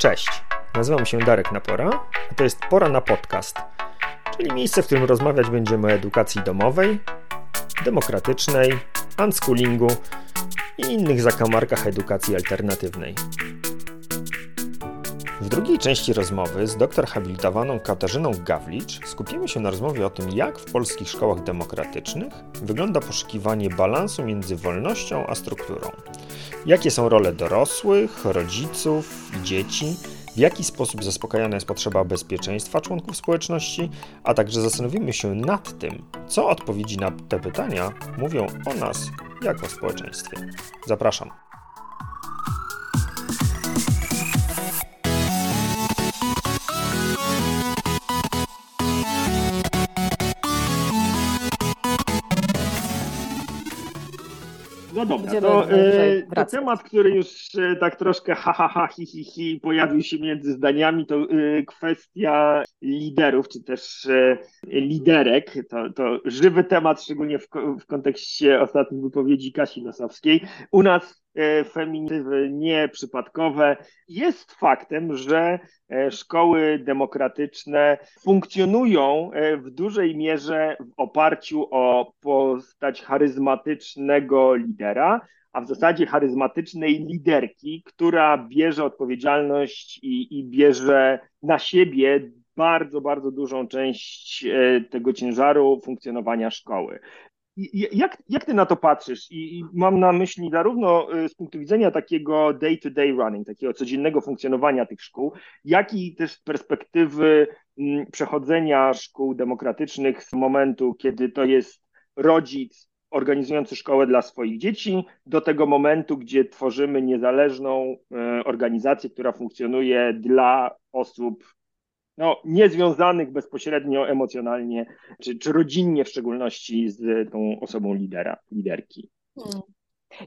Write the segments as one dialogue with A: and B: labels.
A: Cześć, nazywam się Darek Napora, a to jest Pora na Podcast, czyli miejsce, w którym rozmawiać będziemy o edukacji domowej, demokratycznej, unschoolingu i innych zakamarkach edukacji alternatywnej. W drugiej części rozmowy z doktor habilitowaną Katarzyną Gawlicz skupimy się na rozmowie o tym, jak w polskich szkołach demokratycznych wygląda poszukiwanie balansu między wolnością a strukturą. Jakie są role dorosłych, rodziców i dzieci, w jaki sposób zaspokajana jest potrzeba bezpieczeństwa członków społeczności, a także zastanowimy się nad tym, co odpowiedzi na te pytania mówią o nas jako społeczeństwie. Zapraszam. No dobra, to, e, to temat, który już e, tak troszkę ha, ha, ha, hi, hi, hi pojawił się między zdaniami, to e, kwestia liderów, czy też liderek. To, to żywy temat, szczególnie w, w kontekście ostatnich wypowiedzi Kasi Nosowskiej. U nas feminitywy nieprzypadkowe. Jest faktem, że szkoły demokratyczne funkcjonują w dużej mierze w oparciu o postać charyzmatycznego lidera, a w zasadzie charyzmatycznej liderki, która bierze odpowiedzialność i, i bierze na siebie bardzo, bardzo dużą część tego ciężaru funkcjonowania szkoły. Jak, jak ty na to patrzysz? I, I, mam na myśli zarówno y, z punktu widzenia takiego day-to-day running, takiego codziennego funkcjonowania tych szkół, jak i też z perspektywy mm, przechodzenia szkół demokratycznych z momentu, kiedy to jest rodzic organizujący szkołę dla swoich dzieci, do tego momentu, gdzie tworzymy niezależną y, organizację, która funkcjonuje dla osób no, niezwiązanych bezpośrednio emocjonalnie, czy, czy rodzinnie w szczególności z tą osobą lidera, liderki. Hmm.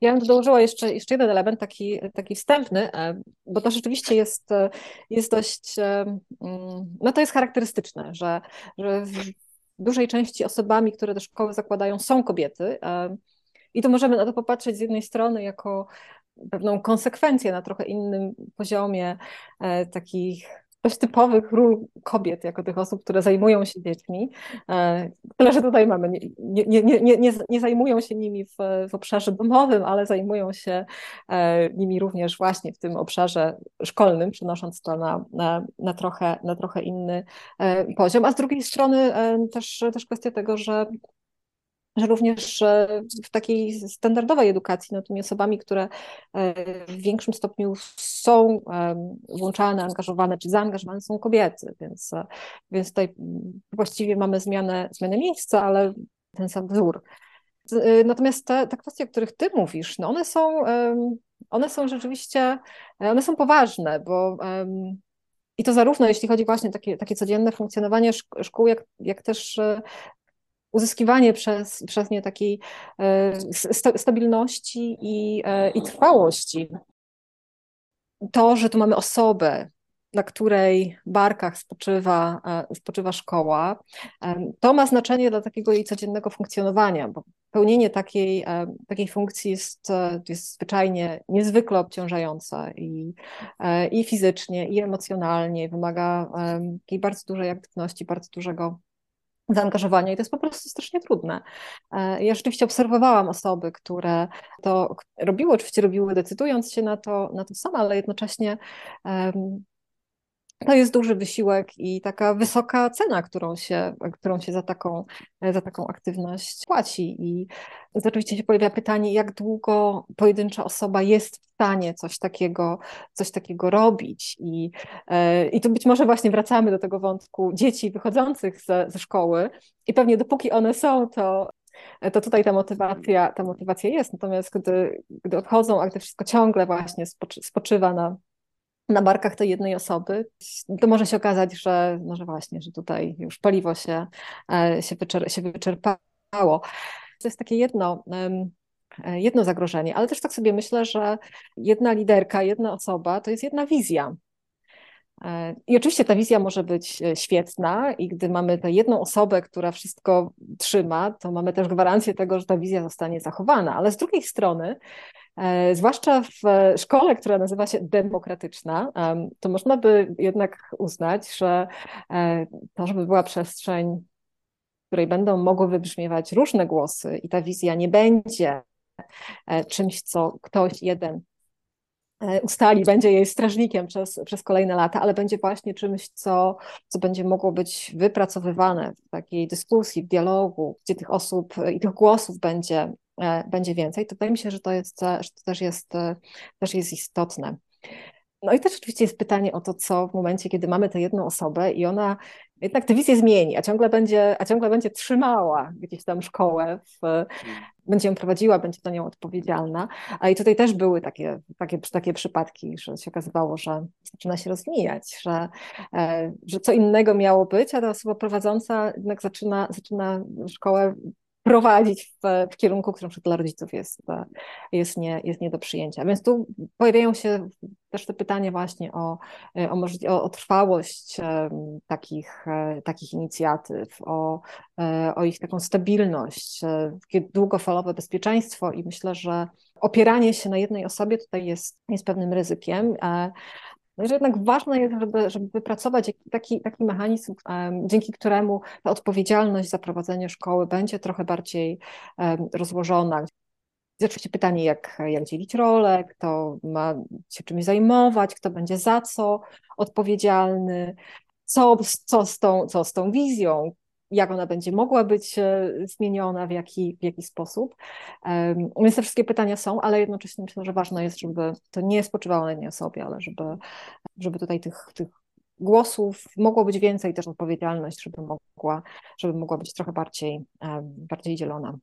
B: Ja bym dołożyła jeszcze, jeszcze jeden element taki, taki wstępny, e, bo to rzeczywiście jest, jest dość, e, mm, no to jest charakterystyczne, że, że w dużej części osobami, które te szkoły zakładają są kobiety e, i to możemy na to popatrzeć z jednej strony jako pewną konsekwencję na trochę innym poziomie takich dość typowych ról kobiet, jako tych osób, które zajmują się dziećmi. E, tyle, że tutaj mamy, nie, nie, nie, nie, nie zajmują się nimi w, w obszarze domowym, ale zajmują się e, nimi również właśnie w tym obszarze szkolnym, przenosząc to na, na, na, trochę, na trochę inny e, poziom. A z drugiej strony też, też kwestia tego, że że również w takiej standardowej edukacji, no tymi osobami, które e, w większym stopniu są włączane, angażowane czy zaangażowane są kobiety, więc, e, więc tutaj właściwie mamy zmianę, zmianę miejsca, ale ten sam wzór. E, natomiast te, te kwestie, o których ty mówisz, no one są, one są rzeczywiście, one są poważne, bo i to zarówno jeśli chodzi właśnie o takie, takie codzienne funkcjonowanie szkół, jak, jak też uzyskiwanie przez, przez nie takiej e, stabilności i, e, i trwałości. To, że tu mamy osobę, na której barkach spoczywa, e, spoczywa szkoła, to ma znaczenie dla takiego jej codziennego funkcjonowania, bo pełnienie takiej, takiej funkcji jest, jest zwyczajnie niezwykle obciążające i, i fizycznie, i emocjonalnie, wymaga takiej bardzo dużej aktywności, bardzo dużego zaangażowania i to jest po prostu strasznie trudne. E, ja rzeczywiście obserwowałam osoby, które to robiły, oczywiście robiły decydując się na to, na to same, ale jednocześnie to jest duży wysiłek i taka wysoka cena, którą się, którą się za, taką, za taką aktywność płaci. I oczywiście się pojawia pytanie, jak długo pojedyncza osoba jest w stanie coś takiego, coś takiego robić. I, e, I tu być może właśnie wracamy do tego wątku dzieci wychodzących ze, ze szkoły i pewnie dopóki one są, to to tutaj ta motywacja, ta motywacja jest. Natomiast gdy, gdy odchodzą, a gdy wszystko ciągle właśnie spoczywa na, na barkach tej jednej osoby, to może się okazać, że, no, że właśnie, że tutaj już paliwo się, e, się, wyczer się wyczerpało. To jest takie jedno, e, jedno zagrożenie, ale też tak sobie myślę, że jedna liderka, jedna osoba to jest jedna wizja. E, I oczywiście ta wizja może być świetna, i gdy mamy tę jedną osobę, która wszystko trzyma, to mamy też gwarancję tego, że ta wizja zostanie zachowana. Ale z drugiej strony, zwłaszcza w szkole, która nazywa się demokratyczna, to można by jednak uznać, że e, to, żeby była przestrzeń, w której będą mogły wybrzmiewać różne głosy i ta wizja nie będzie e, czymś, co ktoś jeden ustali, będzie jej strażnikiem przez, przez kolejne lata, ale będzie właśnie czymś, co, co będzie mogło być wypracowywane w takiej dyskusji, w dialogu, gdzie tych osób i tych głosów będzie, E, będzie więcej, to wydaje mi się, że to, jest, e, że to też, jest, e, też jest istotne. No i też oczywiście jest pytanie o to, co w momencie, kiedy mamy tę jedną osobę i ona jednak tę wizję zmieni, a ciągle będzie, a ciągle będzie trzymała gdzieś tam szkołę, w, hmm. będzie ją prowadziła, będzie za nią odpowiedzialna. A i tutaj też były takie, takie, takie przypadki, że się okazywało, że zaczyna się rozwijać, że, że co innego miało być, a ta osoba prowadząca jednak zaczyna, zaczyna szkołę prowadzić w, w kierunku, który dla rodziców jest, jest, nie, jest nie do przyjęcia. Więc tu pojawiają się też te pytania właśnie o, o, o, o trwałość takich, e, takich inicjatyw, o, e, o ich taką stabilność, e, długofalowe bezpieczeństwo i myślę, że opieranie się na jednej osobie tutaj jest, jest pewnym ryzykiem. No że jednak ważne jest, żeby, żeby wypracować taki, taki mechanizm, dzięki któremu ta odpowiedzialność za prowadzenie szkoły będzie trochę bardziej um, rozłożona. Oczywiście pytanie, jak, jak dzielić rolę, kto ma się czymś zajmować, kto będzie za co odpowiedzialny, co, co, z, tą, co z tą wizją, jak ona będzie mogła być e, zmieniona, w jaki, w jaki sposób. Więc te wszystkie pytania są, ale jednocześnie myślę, że ważne jest, żeby to nie spoczywało na jednej osobie, ale żeby, żeby tutaj tych, tych głosów mogło być więcej, też odpowiedzialność, żeby mogła, żeby mogła być trochę bardziej, bardziej dzielona.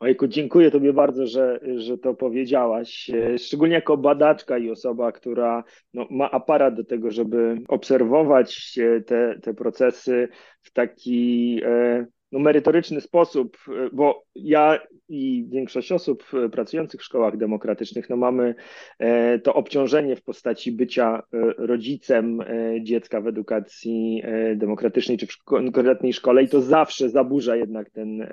A: Ojku, dziękuję Tobie bardzo, że, że to powiedziałaś. E, szczególnie jako badaczka i osoba, która no, ma aparat do tego, żeby obserwować te, te procesy w taki e, no, merytoryczny sposób, e, bo ja i większość osób e, pracujących w szkołach demokratycznych, no mamy e, to obciążenie w postaci bycia rodzicem dziecka w edukacji demokratycznej czy w konkretnej szkole i to zawsze zaburza jednak ten,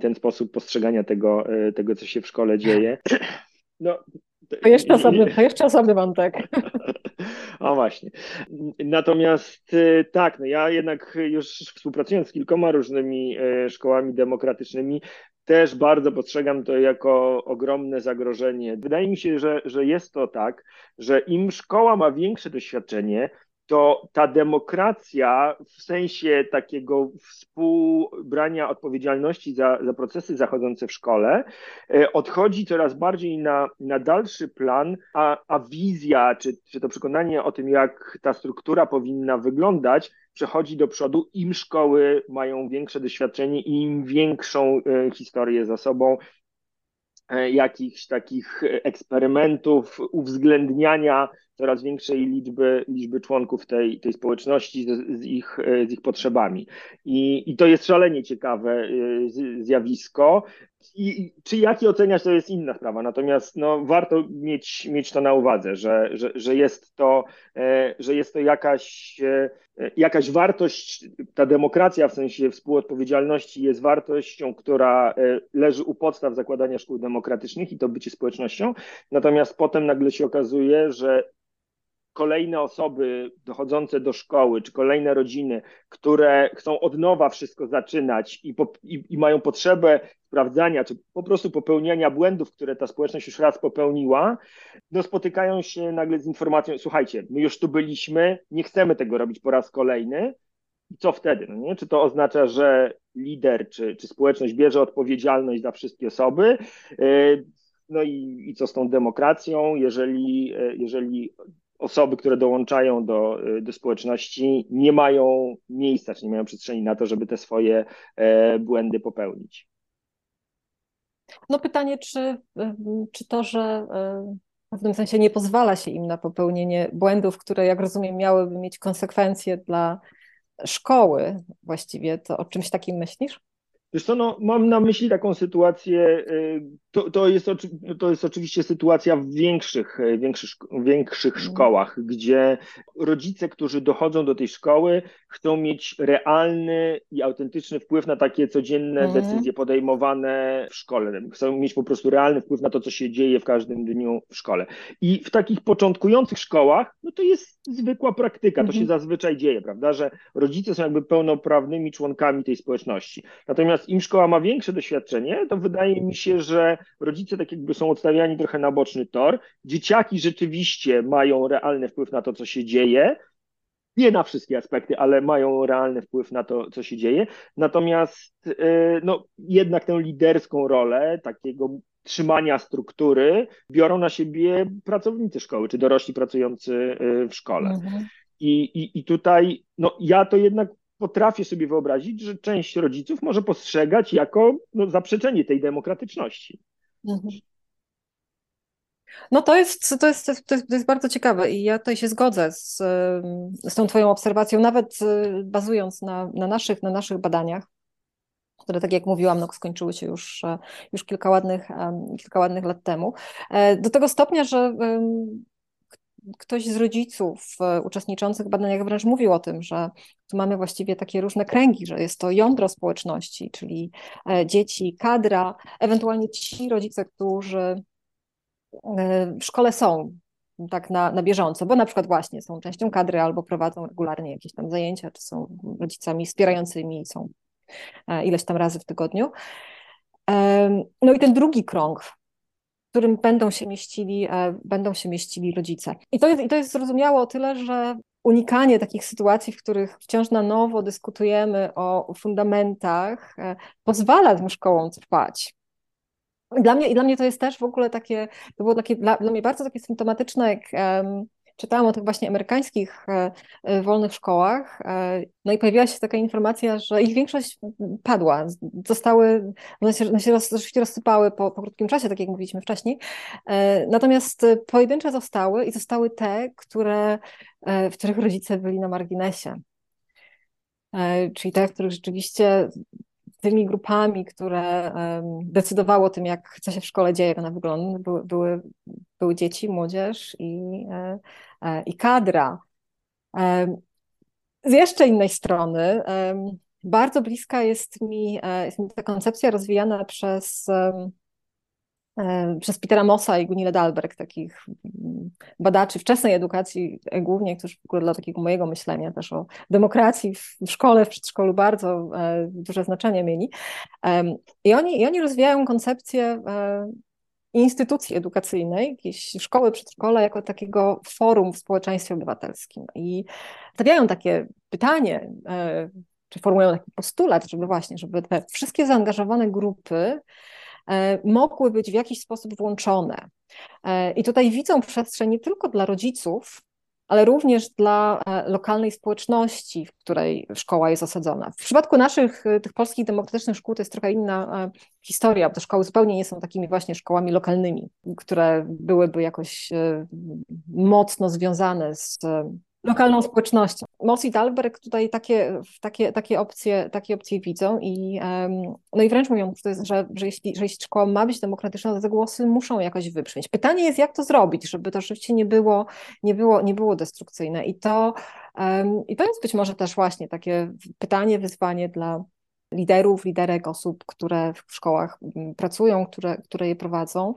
A: ten sposób postrzegania tego, tego, co się w szkole dzieje.
B: No, to jeszcze osobny, to jeszcze osobny wątek.
A: O właśnie. Natomiast y, tak, no ja jednak już współpracując z kilkoma różnymi y, szkołami demokratycznymi, też bardzo postrzegam to jako ogromne zagrożenie. Wydaje mi się, że, że jest to tak, że im szkoła ma większe doświadczenie, to ta demokracja w sensie takiego współbrania odpowiedzialności za, za procesy zachodzące w szkole e, odchodzi coraz bardziej na, na dalszy plan, a, a wizja, czy, czy to przekonanie o tym, jak ta struktura powinna wyglądać, przechodzi do przodu, im szkoły mają większe doświadczenie i im większą e, historię za sobą, e, jakichś takich eksperymentów, uwzględniania coraz większej liczby, liczby członków tej, tej społeczności z, z ich, z ich potrzebami. I, I to jest szalenie ciekawe y, zjawisko. I, czy jak je oceniać, to jest inna sprawa. Natomiast no, warto mieć, mieć to na uwadze, że, że, że, jest to, e, że jest to jakaś, e, jakaś wartość, ta demokracja w sensie współodpowiedzialności jest wartością, która e, leży u podstaw zakładania szkół demokratycznych i to bycie społecznością. Natomiast potem nagle się okazuje, że kolejne osoby dochodzące do szkoły, czy kolejne rodziny, które chcą od nowa wszystko zaczynać i, po, i, i, mają potrzebę sprawdzania, czy po prostu popełniania błędów, które ta społeczność już raz popełniła, no spotykają się nagle z informacją, słuchajcie, my już tu byliśmy, nie chcemy tego robić po raz kolejny, i co wtedy? No nie? Czy to oznacza, że lider czy, czy społeczność bierze odpowiedzialność za wszystkie osoby? Yy, no i, i co z tą demokracją, jeżeli, yy, jeżeli osoby, które dołączają do, do społeczności, nie mają miejsca, czy nie mają przestrzeni na to, żeby te swoje e, błędy popełnić.
B: No pytanie, czy, e, czy to, że e, w pewnym sensie nie pozwala się im na popełnienie błędów, które, jak rozumiem, miałyby mieć konsekwencje dla szkoły właściwie, to o czymś takim myślisz?
A: Wiesz co, no, mam na myśli taką sytuację, y, to, to, jest, to jest oczywiście sytuacja w większych, y, większych, większych mhm. szkołach, gdzie rodzice, którzy dochodzą do tej szkoły, chcą mieć realny i autentyczny wpływ na takie codzienne mhm. decyzje podejmowane w szkole. Chcą mieć po prostu realny wpływ na to, co się dzieje w każdym dniu w szkole. I w takich początkujących szkołach, no to jest zwykła praktyka, to się mhm. zazwyczaj dzieje, prawda, że rodzice są jakby pełnoprawnymi członkami tej społeczności. Natomiast im szkoła ma większe doświadczenie, to wydaje mi się, że rodzice tak jakby są odstawiani trochę na boczny tor. Dzieciaki rzeczywiście mają realny wpływ na to, co się dzieje. Nie na wszystkie aspekty, ale mają realny wpływ na to, co się dzieje. Natomiast y, no, jednak tę liderską rolę takiego trzymania struktury biorą na siebie pracownicy szkoły, czy dorośli pracujący y, w szkole. Mhm. I, i, I tutaj no, ja to jednak potrafię sobie wyobrazić, że część rodziców może postrzegać jako no, zaprzeczenie tej demokratyczności. Mhm.
B: No to jest, to, jest, to, jest, to jest bardzo ciekawe i ja tutaj się zgodzę z, z tą Twoją obserwacją, nawet y, bazując na, na, naszych, na naszych badaniach, które, tak jak mówiłam, no, skończyły się już, e, już kilka, ładnych, kilka ładnych lat temu. E, do tego stopnia, że ktoś z rodziców e, uczestniczących w badaniach wręcz mówił o tym, że tu mamy właściwie takie różne kręgi, że jest to jądro społeczności, czyli e, dzieci, kadra, ewentualnie ci rodzice, którzy e, w szkole są tak na, na bieżąco, bo na przykład właśnie są częścią kadry albo prowadzą regularnie jakieś tam zajęcia, czy są rodzicami wspierającymi, są ileś tam razy w tygodniu. No i ten drugi krąg, którym będą się mieścili, e, będą się mieścili rodzice. I to jest, i to jest zrozumiałe o tyle, że unikanie takich sytuacji, w których wciąż na nowo dyskutujemy o fundamentach, e, pozwala tym szkołom trwać. Dla mnie, I dla mnie to jest też w ogóle takie, to było takie, dla, dla mnie bardzo takie symptomatyczne, jak um, czytałam o tych właśnie amerykańskich e, e, wolnych szkołach, e, no i pojawiła się taka informacja, że ich większość padła, zostały, one się, one się rozsypały po, po krótkim czasie, tak jak mówiliśmy wcześniej, natomiast pojedyncze zostały i zostały te, które, w których rodzice byli na marginesie. Czyli te, których rzeczywiście tymi grupami, które decydowały o tym, jak co się w szkole dzieje, jak ona wygląda, były, były, były dzieci, młodzież i, e, e, i kadra. Z jeszcze innej strony, bardzo bliska jest mi, e, jest mi ta koncepcja rozwijana przez przez Petera Mossa i Gunilla Dalberg, takich mm, badaczy wczesnej edukacji, e, głównie, którzy w ogóle dla takiego mojego myślenia też o demokracji w szkole, w przedszkolu bardzo e, duże znaczenie mieli. I oni, i oni rozwijają koncepcję instytucji edukacyjnej, jakiejś szkoły, przedszkola, jako takiego forum w społeczeństwie obywatelskim. I stawiają takie pytanie, czy formułują taki postulat, żeby właśnie, żeby te wszystkie zaangażowane grupy E, mogły być w jakiś sposób włączone. E, I tutaj widzą przestrzeń nie tylko dla rodziców, ale również dla e, lokalnej społeczności, w której szkoła jest osadzona. W przypadku naszych, tych polskich demokratycznych szkół to jest trochę inna historia, bo te szkoły zupełnie nie są takimi właśnie szkołami lokalnymi, które byłyby jakoś mocno związane z lokalną społecznością. Moss i Dalberg tutaj takie, takie, takie, opcje, takie opcje widzą i, no i wręcz mówią, że, że, jeśli, że jeśli szkoła ma być demokratyczna, to te głosy muszą jakoś wybrzmieć. Pytanie jest, jak to zrobić, żeby to rzeczywiście nie było, nie było, nie było destrukcyjne i to, i to jest być może też właśnie takie pytanie, wyzwanie dla liderów, liderek, osób, które w szkołach mm, pracują, które, które je prowadzą.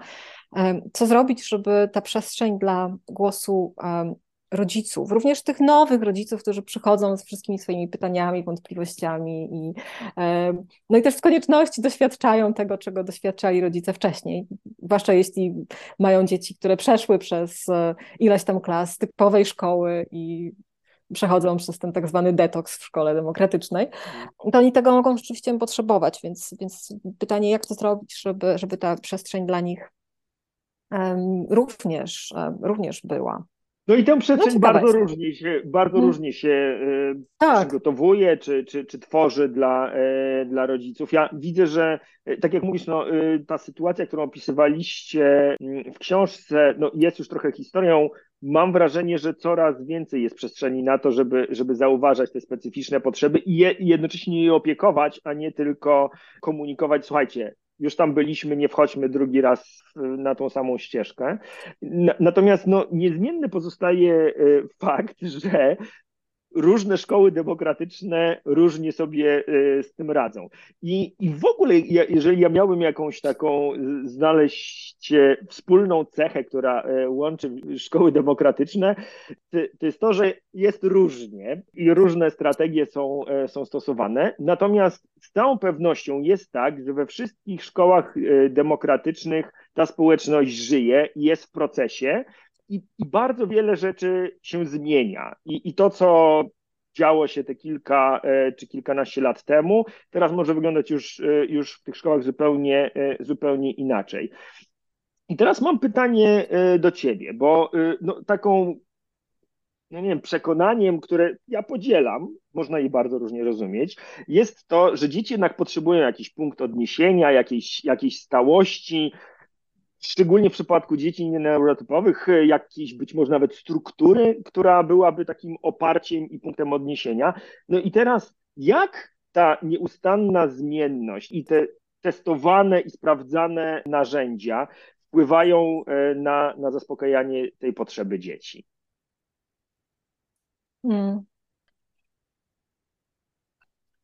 B: Co zrobić, żeby ta przestrzeń dla głosu rodziców, również tych nowych rodziców, którzy przychodzą z wszystkimi swoimi pytaniami, wątpliwościami i no i też z konieczności doświadczają tego, czego doświadczali rodzice wcześniej, zwłaszcza jeśli mają dzieci, które przeszły przez e, ileś tam klas typowej szkoły i przechodzą przez ten tak zwany detoks w szkole demokratycznej, to oni tego mogą rzeczywiście potrzebować, więc, więc pytanie, jak to zrobić, żeby, żeby ta przestrzeń dla nich również, również była.
A: No i tę przestrzeń no, bardzo różnie się, bardzo hmm. różnie się e, tak. przygotowuje, czy, czy, czy tworzy dla, e, dla rodziców. Ja widzę, że e, tak jak mówisz, no, ta sytuacja, którą opisywaliście mm, w książce, no, jest już trochę historią. Mam wrażenie, że coraz więcej jest przestrzeni na to, żeby, żeby zauważać te specyficzne potrzeby i, je, i jednocześnie je opiekować, a nie tylko komunikować, słuchajcie, już tam byliśmy, nie wchodźmy drugi raz na tą samą ścieżkę. Natomiast no, niezmienny pozostaje e, fakt, że różne szkoły demokratyczne różnie sobie e, z tym radzą. I, i w ogóle, jeżeli ja miałbym jakąś taką znaleźć e, wspólną cechę, która e, łączy szkoły demokratyczne, to, jest to, że jest różnie i różne strategie są, są stosowane. Natomiast z całą pewnością jest tak, że we wszystkich szkołach demokratycznych ta społeczność żyje i jest w procesie i, i bardzo wiele rzeczy się zmienia. I, I to, co działo się te kilka e, czy kilkanaście lat temu, teraz może wyglądać już, e, już w tych szkołach zupełnie, e, zupełnie inaczej. I teraz mam pytanie do ciebie, bo no, taką, no nie wiem, przekonaniem, które ja podzielam, można je bardzo różnie rozumieć, jest to, że dzieci jednak potrzebują jakiś punkt odniesienia, jakiejś, jakiejś stałości, szczególnie w przypadku dzieci neurotypowych, e, jakiejś być może nawet struktury, która byłaby takim oparciem i punktem odniesienia. No i teraz, jak ta nieustanna zmienność i te testowane i sprawdzane narzędzia wpływają e, na, na zaspokajanie tej potrzeby dzieci? Hmm.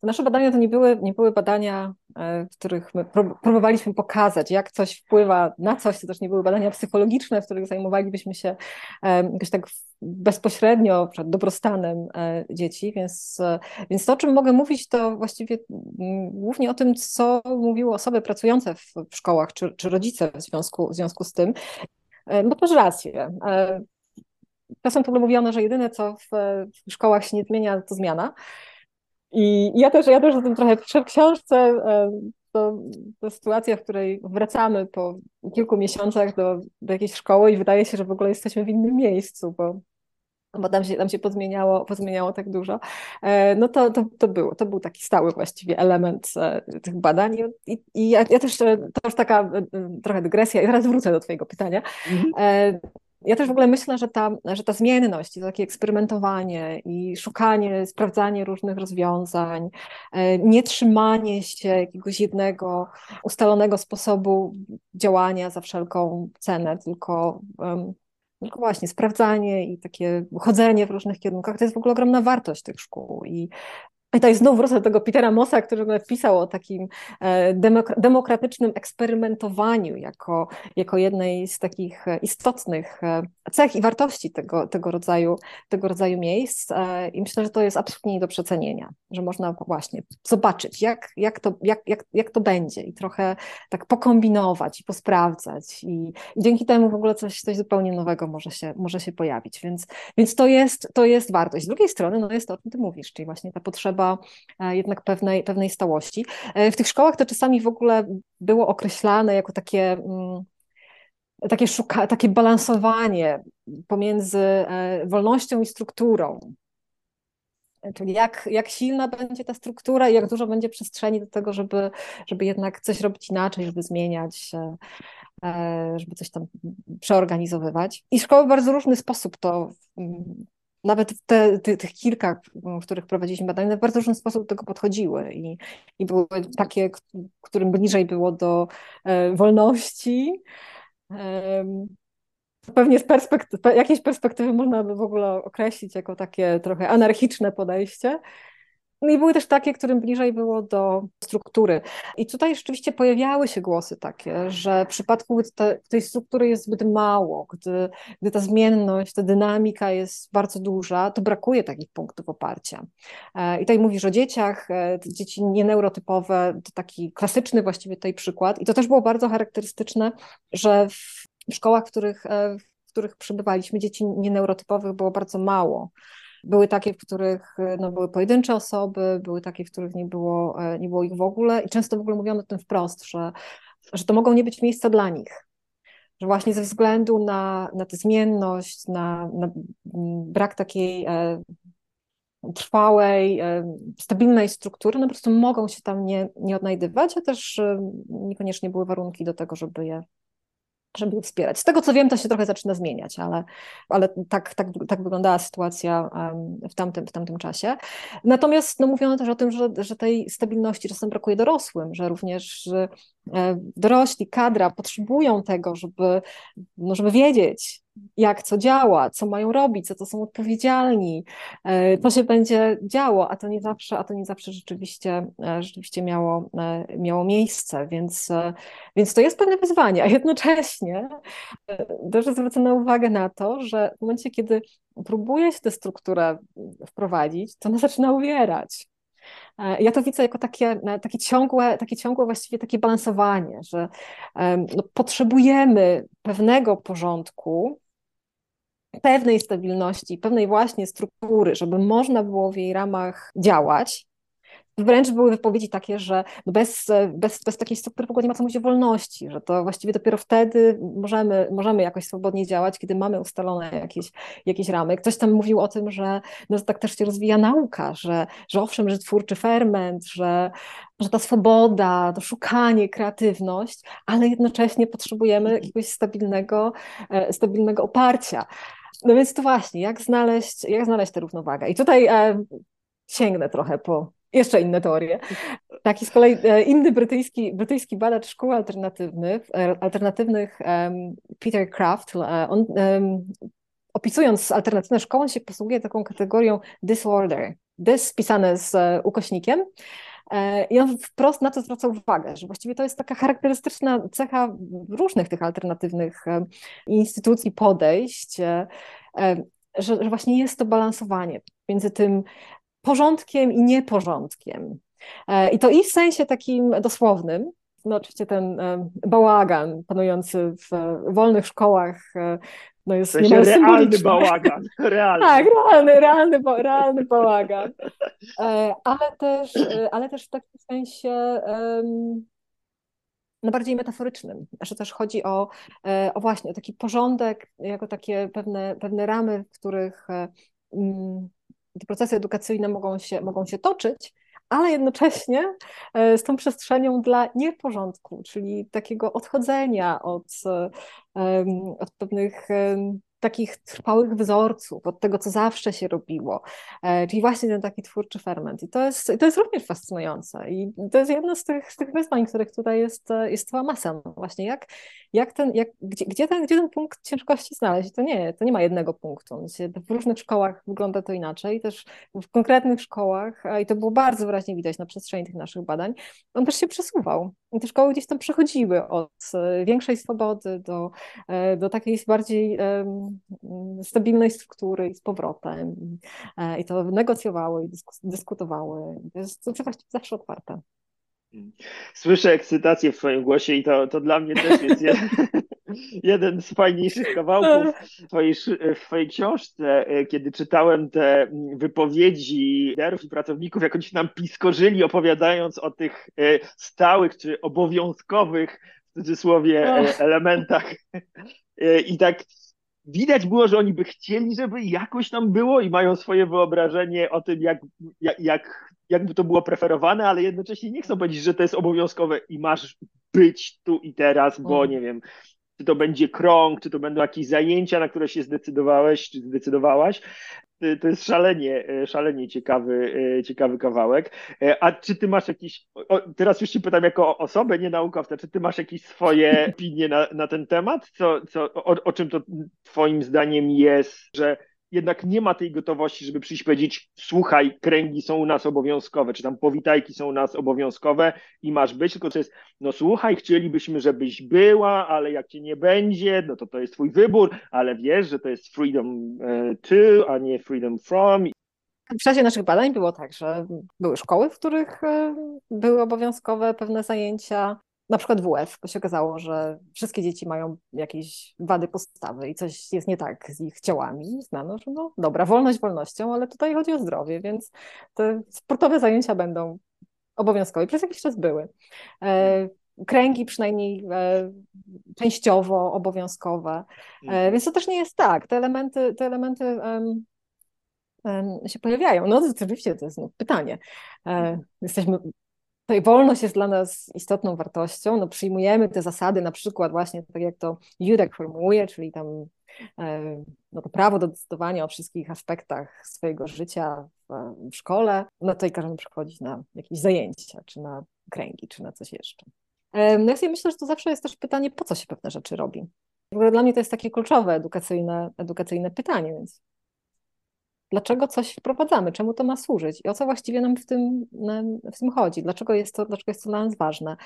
B: Nasze badania to nie były, nie były badania, e, w których my próbowaliśmy pokazać, jak coś wpływa na coś. To też nie były badania psychologiczne, w których zajmowalibyśmy się e, jakoś tak bezpośrednio dobrostanem e, dzieci, więc, więc to, o czym mogę mówić, to właściwie mm, głównie o tym, co mówiły osoby pracujące w, szkołach, czy, czy rodzice w związku, w związku z tym. Bo masz rację. Czasem to mówiono, że jedyne, co w szkołach się nie zmienia, to zmiana. I ja też, ja też o tym trochę piszę w książce. E, to, to sytuacja, w której wracamy po kilku miesiącach do, do jakiejś szkoły i wydaje się, że w ogóle jesteśmy w innym miejscu, bo bo tam się, tam się pozmieniało, pozmieniało tak dużo, e, no to, to, to, było, to był taki stały właściwie element e, tych badań i, i ja, ja, też, to już taka trochę dygresja i teraz wrócę do twojego pytania. Mhm ja też w ogóle myślę, że ta, że ta zmienność, to takie eksperymentowanie i szukanie, sprawdzanie różnych rozwiązań, e, nie trzymanie się jakiegoś jednego ustalonego sposobu działania za wszelką cenę, tylko, tylko właśnie sprawdzanie i takie chodzenie w różnych kierunkach, to jest w ogóle ogromna wartość tych szkół. I i jest znowu wrócę do tego Petera Mossa, który napisał o takim e, demokratycznym eksperymentowaniu jako, jako jednej z takich e, istotnych e, cech i wartości tego, tego, rodzaju, tego rodzaju miejsc. I myślę, że to jest absolutnie nie do przecenienia, że można właśnie zobaczyć, jak, jak, to, jak, jak, jak to będzie i trochę tak pokombinować i posprawdzać. I, i dzięki temu w ogóle coś, coś zupełnie nowego może się, może się pojawić. Więc, więc to, jest, to jest wartość. Z drugiej strony no jest to, o czym ty mówisz, czyli właśnie ta potrzeba potrzeba e, jednak pewnej, pewnej stałości. E, w tych szkołach to czasami w ogóle było określane jako takie mm, takie, szuka, takie balansowanie pomiędzy e, wolnością i strukturą. Czyli jak, jak silna będzie ta struktura i jak dużo będzie przestrzeni do tego, żeby, żeby jednak coś robić inaczej, żeby zmieniać, żeby coś tam przeorganizowywać. I szkoły w bardzo różny sposób to mm, nawet te, te, tych kilka, w których prowadziliśmy badania, w bardzo różny sposób do tego podchodziły i, i były takie, którym bliżej było do e, wolności. E, pewnie z perspektywy, jakiejś perspektywy można by w ogóle określić jako takie trochę anarchiczne podejście, no i były też takie, którym bliżej było do struktury. I tutaj rzeczywiście pojawiały się głosy takie, że w przypadku, gdy te, tej struktury jest zbyt mało, gdy, gdy ta zmienność, ta dynamika jest bardzo duża, to brakuje takich punktów oparcia. E, I tutaj mówisz o dzieciach, e, dzieci nieneurotypowe, to taki klasyczny właściwie tutaj przykład. I to też było bardzo charakterystyczne, że w szkołach, w których, e, w których przebywaliśmy, dzieci nieneurotypowych było bardzo mało. Były takie, w których e, no, były pojedyncze osoby, były takie, w których nie było, e, nie było ich w ogóle i często w ogóle mówiono o tym wprost, że, że to mogą nie być miejsca dla nich, że właśnie ze względu na, na tę zmienność, na, na brak takiej e, trwałej, e, stabilnej struktury, no po prostu mogą się tam nie, nie odnajdywać, a też niekoniecznie były warunki do tego, żeby je żeby je wspierać. Z tego co wiem, to się trochę zaczyna zmieniać, ale, ale tak, tak, tak wyglądała sytuacja w tamtym, w tamtym czasie. Natomiast no, mówiono też o tym, że, że tej stabilności czasem brakuje dorosłym, że również dorośli, kadra potrzebują tego, żeby, no, żeby wiedzieć, jak co działa, co mają robić, co to są odpowiedzialni, e, to się będzie działo, a to nie zawsze, a to nie zawsze rzeczywiście, e, rzeczywiście miało, e, miało miejsce, więc, więc to jest pewne wyzwanie, a jednocześnie też zwrócono uwagę na to, że w momencie, kiedy próbuje się tę strukturę wprowadzić, to ona zaczyna uwierać. Ja to widzę jako takie, takie, ciągłe, takie ciągłe właściwie takie balansowanie, że no, potrzebujemy pewnego porządku, pewnej stabilności, pewnej właśnie struktury, żeby można było w jej ramach działać. Wręcz były wypowiedzi takie, że bez, bez, bez takiej struktury w ogóle nie ma co mówić o wolności, że to właściwie dopiero wtedy możemy, możemy jakoś swobodnie działać, kiedy mamy ustalone jakieś, jakieś ramy. Ktoś tam mówił o tym, że, no, że tak też się rozwija nauka, że, że owszem, że twórczy ferment, że, że ta swoboda, to szukanie, kreatywność, ale jednocześnie potrzebujemy jakiegoś stabilnego, e, stabilnego oparcia. No więc to właśnie, jak znaleźć, jak znaleźć tę równowagę? I tutaj e, sięgnę trochę po jeszcze inne teorie. Taki z kolei e, inny brytyjski, brytyjski badacz szkół alternatywnych, e, alternatywnych Peter Kraft, e, on opisując alternatywne szkoły, on się posługuje taką kategorią disorder. This pisane z ukośnikiem. I on wprost na to zwraca uwagę, że właściwie to jest taka charakterystyczna cecha różnych tych alternatywnych instytucji, podejść, że, że właśnie jest to balansowanie między tym porządkiem i nieporządkiem. E, I to i w sensie takim dosłownym, no oczywiście ten e, bałagan panujący w wolnych szkołach e, no jest w
A: sensie realny bałagan. Realny.
B: Tak, realny, realny, realny bałagan. Ale też, ale też w takim sensie no bardziej metaforycznym, że też chodzi o, o właśnie o taki porządek, jako takie pewne, pewne ramy, w których mm, te procesy edukacyjne mogą się, mogą się toczyć, ale jednocześnie e, z tą przestrzenią dla nieporządku, czyli takiego odchodzenia od, od pewnych takich trwałych wzorców, od tego, co zawsze się robiło, e, czyli właśnie ten taki twórczy ferment. I to jest, to jest również fascynujące i to jest jedno z tych, z tych wyzwań, których tutaj jest, jest cała masa. No właśnie jak, jak ten, jak, gdzie, gdzie, ten, gdzie ten punkt ciężkości znaleźć? To nie, to nie ma jednego punktu. W różnych szkołach wygląda to inaczej, też w konkretnych szkołach, i to było bardzo wyraźnie widać na przestrzeni tych naszych badań, on też się przesuwał. I te szkoły gdzieś tam przechodziły od e, większej swobody do, e, do takiej bardziej stabilnej struktury i z powrotem. E, I to negocjowały i dyskutowały. To jest właściwie zawsze otwarte.
A: Słyszę ekscytację w Twoim głosie i to, to dla mnie też jest jeden, jeden z fajniejszych kawałków w twojej, w twojej książce, e, kiedy czytałem te wypowiedzi liderów i pracowników, jak oni się nam piskorzyli, opowiadając o tych e, stałych czy obowiązkowych w cudzysłowie elementach. I tak widać było, że oni by chcieli, żeby jakoś tam było i mają swoje wyobrażenie o tym, jak, jak, jak, jakby to było preferowane, ale jednocześnie nie chcą powiedzieć, że to jest obowiązkowe i masz być tu i teraz, bo mm. nie wiem, czy to będzie krąg, czy to będą jakieś zajęcia, na które się zdecydowałeś, czy zdecydowałaś. To jest szalenie, e, szalenie ciekawy, e, ciekawy kawałek. A czy ty masz jakiś, teraz już się pytam jako osobę, nie naukowca, czy ty masz jakieś swoje opinie na, na ten temat? Co, co, o, o czym to twoim zdaniem jest, że jednak nie ma tej gotowości, żeby przyjść powiedzieć, słuchaj, kręgi są u nas obowiązkowe, czy tam powitajki są u nas obowiązkowe i masz być, tylko to jest, no słuchaj, chcielibyśmy, żebyś była, ale jak cię nie będzie, no to to jest twój wybór, ale wiesz, że to jest freedom e, to, a nie freedom from.
B: W czasie naszych badań było tak, że były szkoły, w których e, były obowiązkowe pewne zajęcia, na przykład WF, bo się okazało, że wszystkie dzieci mają jakieś wady postawy i coś jest nie tak z ich ciałami. Znano, że no dobra, wolność wolnością, ale tutaj chodzi o zdrowie, więc te sportowe zajęcia będą obowiązkowe. Przez jakiś czas były. E, kręgi przynajmniej częściowo obowiązkowe. Mhm. Więc to też nie jest tak. Te elementy, te elementy się pojawiają. No oczywiście to jest no, pytanie. Jesteśmy Tutaj wolność jest dla nas istotną wartością. No, przyjmujemy te zasady, na przykład właśnie tak jak to Judek formułuje, czyli tam e, no, to prawo do decydowania o wszystkich aspektach swojego życia w, w szkole, no to i każemy przychodzić na jakieś zajęcia, czy na kręgi, czy na coś jeszcze. E, no ja sobie myślę, że to zawsze jest też pytanie, po co się pewne rzeczy robi. W ogóle dla mnie to jest takie kluczowe edukacyjne, edukacyjne pytanie, więc dlaczego coś wprowadzamy, czemu to ma służyć i o co właściwie nam w tym, w tym chodzi, dlaczego jest, to, dlaczego jest to dla nas ważne.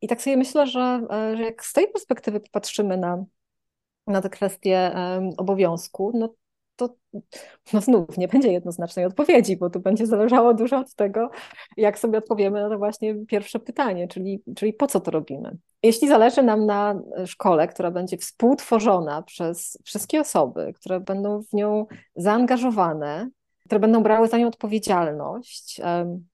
B: I tak sobie myślę, że, e, że jak z tej perspektywy popatrzymy na, na te kwestie obowiązku, no to no znów nie będzie jednoznacznej odpowiedzi, bo tu będzie zależało dużo od tego, jak sobie odpowiemy na to właśnie pierwsze pytanie, czyli, czyli po co to robimy. Jeśli zależy nam na szkole, która będzie współtworzona przez wszystkie osoby, które będą w nią zaangażowane, które będą brały za nią odpowiedzialność,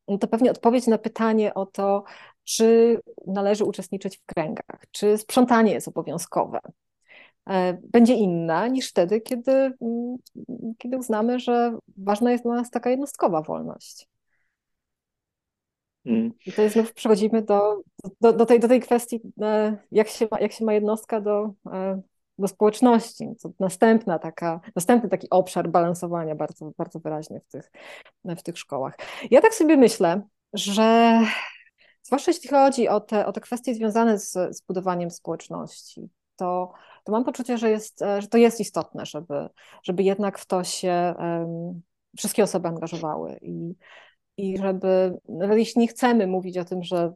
B: no to pewnie odpowiedź na pytanie o to, czy należy uczestniczyć w kręgach, czy sprzątanie jest obowiązkowe, będzie inna niż wtedy, kiedy, mm, kiedy uznamy, że ważna jest dla nas taka jednostkowa wolność. Mm. I to jest znów przechodzimy do, do, do, tej, do tej kwestii, e, jak się ma, jak się ma jednostka do, e, do społeczności. To następna taka, następny taki obszar balansowania bardzo, bardzo wyraźnie w tych, w tych szkołach. Ja tak sobie myślę, że zwłaszcza jeśli chodzi o te, o te kwestie związane z, z budowaniem społeczności, to to mam poczucie, że, jest, e, że to jest istotne, żeby, żeby jednak w to się um, wszystkie osoby angażowały i, i żeby, nawet jeśli nie chcemy mówić o tym, że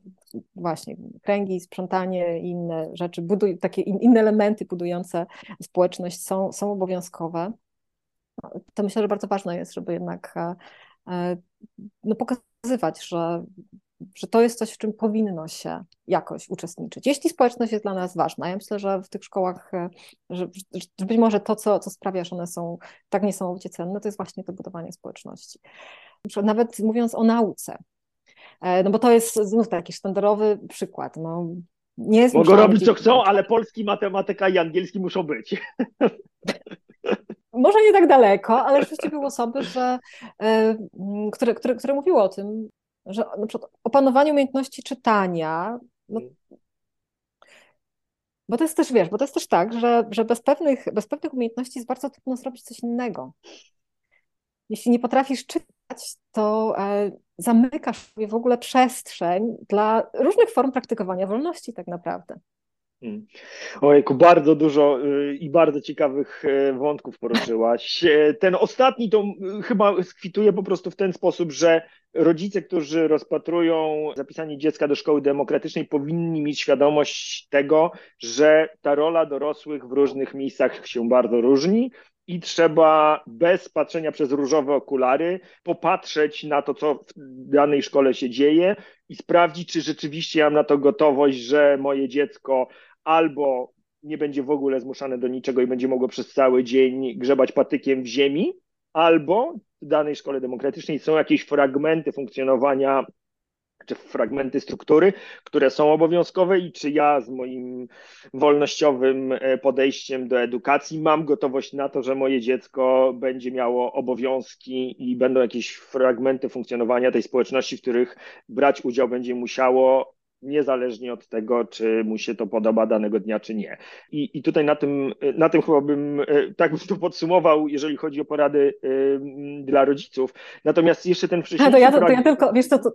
B: właśnie kręgi, sprzątanie i inne rzeczy, buduj, takie inne elementy budujące społeczność są, są obowiązkowe, to myślę, że bardzo ważne jest, żeby jednak e, e, no, pokazywać, że że to jest coś, w czym powinno się jakoś uczestniczyć. Jeśli społeczność jest dla nas ważna, ja myślę, że w tych szkołach, e, że, że być może to, co, co sprawia, że one są tak niesamowicie cenne, to jest właśnie to budowanie społeczności. Nawet mówiąc o nauce, e, no bo to jest znów taki sztandarowy przykład. No,
A: nie Mogą robić co chcą, ale polski, matematyka i angielski muszą być.
B: Może nie tak daleko, ale rzeczywiście były osoby, że, e, które, które, które mówiły o tym, że na przykład opanowanie umiejętności czytania, no, mm. bo to jest też, wiesz, bo to jest też tak, że, że bez, pewnych, bez pewnych umiejętności jest bardzo trudno zrobić coś innego. Jeśli nie potrafisz czytać, to e, zamykasz sobie w ogóle przestrzeń dla różnych form praktykowania wolności tak naprawdę.
A: Hmm. Ojku, bardzo dużo y, i bardzo ciekawych y, wątków poruszyłaś. E, ten ostatni to y, chyba skwituje po prostu w ten sposób, że rodzice, którzy rozpatrują zapisanie dziecka do szkoły demokratycznej, powinni mieć świadomość tego, że ta rola dorosłych w różnych miejscach się bardzo różni i trzeba bez patrzenia przez różowe okulary popatrzeć na to, co w danej szkole się dzieje i sprawdzić, czy rzeczywiście mam na to gotowość, że moje dziecko albo nie będzie w ogóle zmuszane do niczego i będzie mogło przez cały dzień grzebać patykiem w ziemi, albo w danej szkole demokratycznej są jakieś fragmenty funkcjonowania czy fragmenty struktury, które są obowiązkowe i czy ja z moim wolnościowym e, podejściem do edukacji mam gotowość na to, że moje dziecko będzie miało obowiązki i będą jakieś fragmenty funkcjonowania tej społeczności, w których brać udział będzie musiało niezależnie od tego, czy mu się to podoba danego dnia, czy nie. I, i tutaj na tym, na tym chyba bym, e, tak bym to podsumował, jeżeli chodzi o porady y, dla rodziców. Natomiast jeszcze ten
B: wcześniejszy... to ja, to, to ja tylko, wiesz co, to,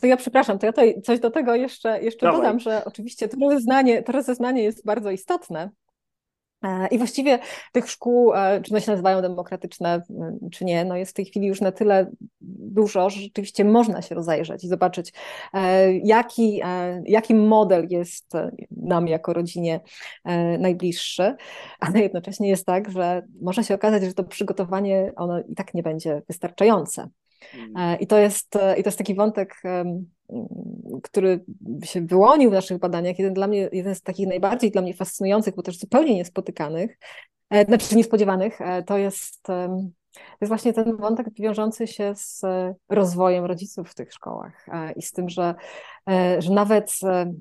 B: to, ja przepraszam, to ja tutaj coś do tego jeszcze, jeszcze dodam, że oczywiście to rozeznanie, to rozeznanie jest bardzo istotne, I właściwie tych szkół, e, czy one się nazywają demokratyczne, czy nie, no jest w tej chwili już na tyle dużo, że rzeczywiście można się rozejrzeć i zobaczyć, e, jaki, jaki model jest nam jako rodzinie najbliższy, ale jednocześnie jest tak, że może się okazać, że to przygotowanie ono i tak nie będzie wystarczające. Mm. I to jest, i to jest taki wątek który się wyłonił w naszych badaniach, jeden dla mnie, jeden z takich najbardziej dla mnie fascynujących, bo też zupełnie niespotykanych, e, znaczy niespodziewanych, e, to jest To jest właśnie ten wątek wiążący się z rozwojem rodziców w tych szkołach i z tym, że, że nawet,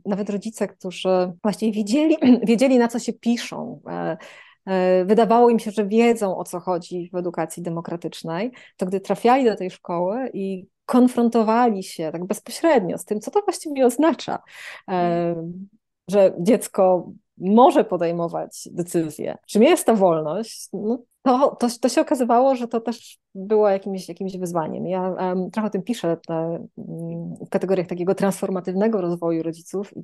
B: nawet rodzice, którzy właśnie wiedzieli, wiedzieli na co się piszą, wydawało im się, że wiedzą o co chodzi w edukacji demokratycznej, to gdy trafiali do tej szkoły i konfrontowali się tak bezpośrednio z tym, co to właściwie oznacza, że dziecko może podejmować decyzje, czym jest ta wolność, no to, to, to się okazywało, że to też było jakimś, jakimś wyzwaniem. Ja um, trochę o tym piszę te, mm, w kategoriach takiego transformatywnego rozwoju rodziców i,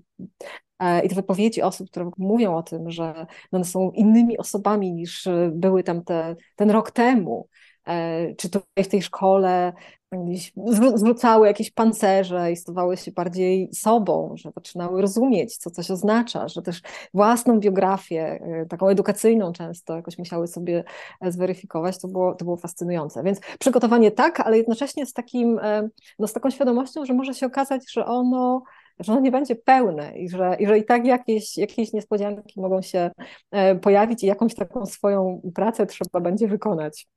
B: e, i te wypowiedzi osób, które mówią o tym, że one są innymi osobami niż były tam te, ten rok temu, e, czy tutaj w tej szkole zwrócały jakieś pancerze i stawały się bardziej sobą, że zaczynały rozumieć, co coś oznacza, że też własną biografię, y, taką edukacyjną często jakoś musiały sobie e, zweryfikować, to było, to było fascynujące. Więc przygotowanie tak, ale jednocześnie z, takim, e, no z taką świadomością, że może się okazać, że ono że ono nie będzie pełne i że, i że i tak jakieś, jakieś niespodzianki mogą się e, pojawić i jakąś taką swoją pracę trzeba będzie wykonać.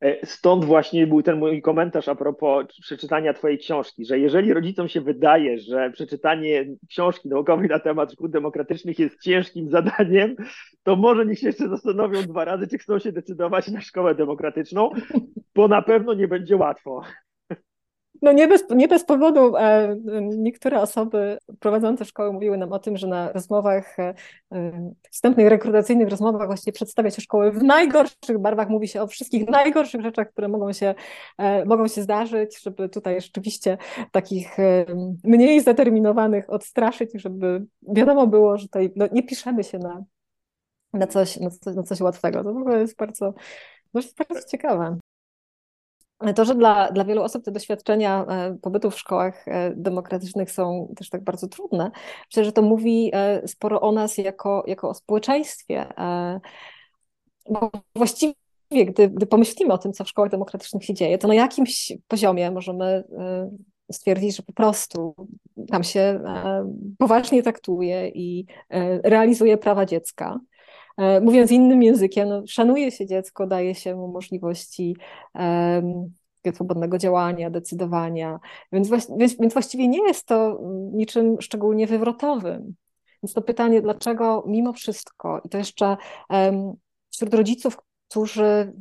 A: E, stąd właśnie był ten mój komentarz a propos przeczytania Twojej książki, że jeżeli rodzicom się wydaje, że przeczytanie książki naukowej na temat szkód demokratycznych jest ciężkim zadaniem, to może niech się jeszcze zastanowią dwa razy, czy chcą się decydować na szkołę demokratyczną, bo na pewno nie będzie łatwo.
B: No nie bez, nie bez powodu e, niektóre osoby prowadzące szkoły mówiły nam o tym, że na rozmowach, e, e, wstępnych rekrutacyjnych rozmowach właściwie przedstawia się szkoły w najgorszych barwach, mówi się o wszystkich najgorszych rzeczach, które mogą się, mogą się zdarzyć, żeby tutaj rzeczywiście takich mniej zdeterminowanych odstraszyć, żeby wiadomo było, że tutaj no, nie piszemy się na, na, coś, na, coś, na coś łatwego. To w ogóle jest bardzo, no, jest bardzo ciekawe. To, że dla, dla wielu osób te doświadczenia e, pobytu w szkołach e, demokratycznych są też tak bardzo trudne, myślę, że to mówi e, sporo o nas jako, jako o społeczeństwie. Bo właściwie, gdy, gdy pomyślimy o tym, co w szkołach demokratycznych się dzieje, to na jakimś poziomie możemy stwierdzić, że po prostu tam się poważnie traktuje i realizuje prawa dziecka. E, mówiąc innym językiem, no, szanuje się dziecko, daje się mu możliwości um, swobodnego działania, decydowania, więc, więc, więc właściwie nie jest to niczym szczególnie wywrotowym. Więc to pytanie, dlaczego mimo wszystko, i to jeszcze um, wśród rodziców, którzy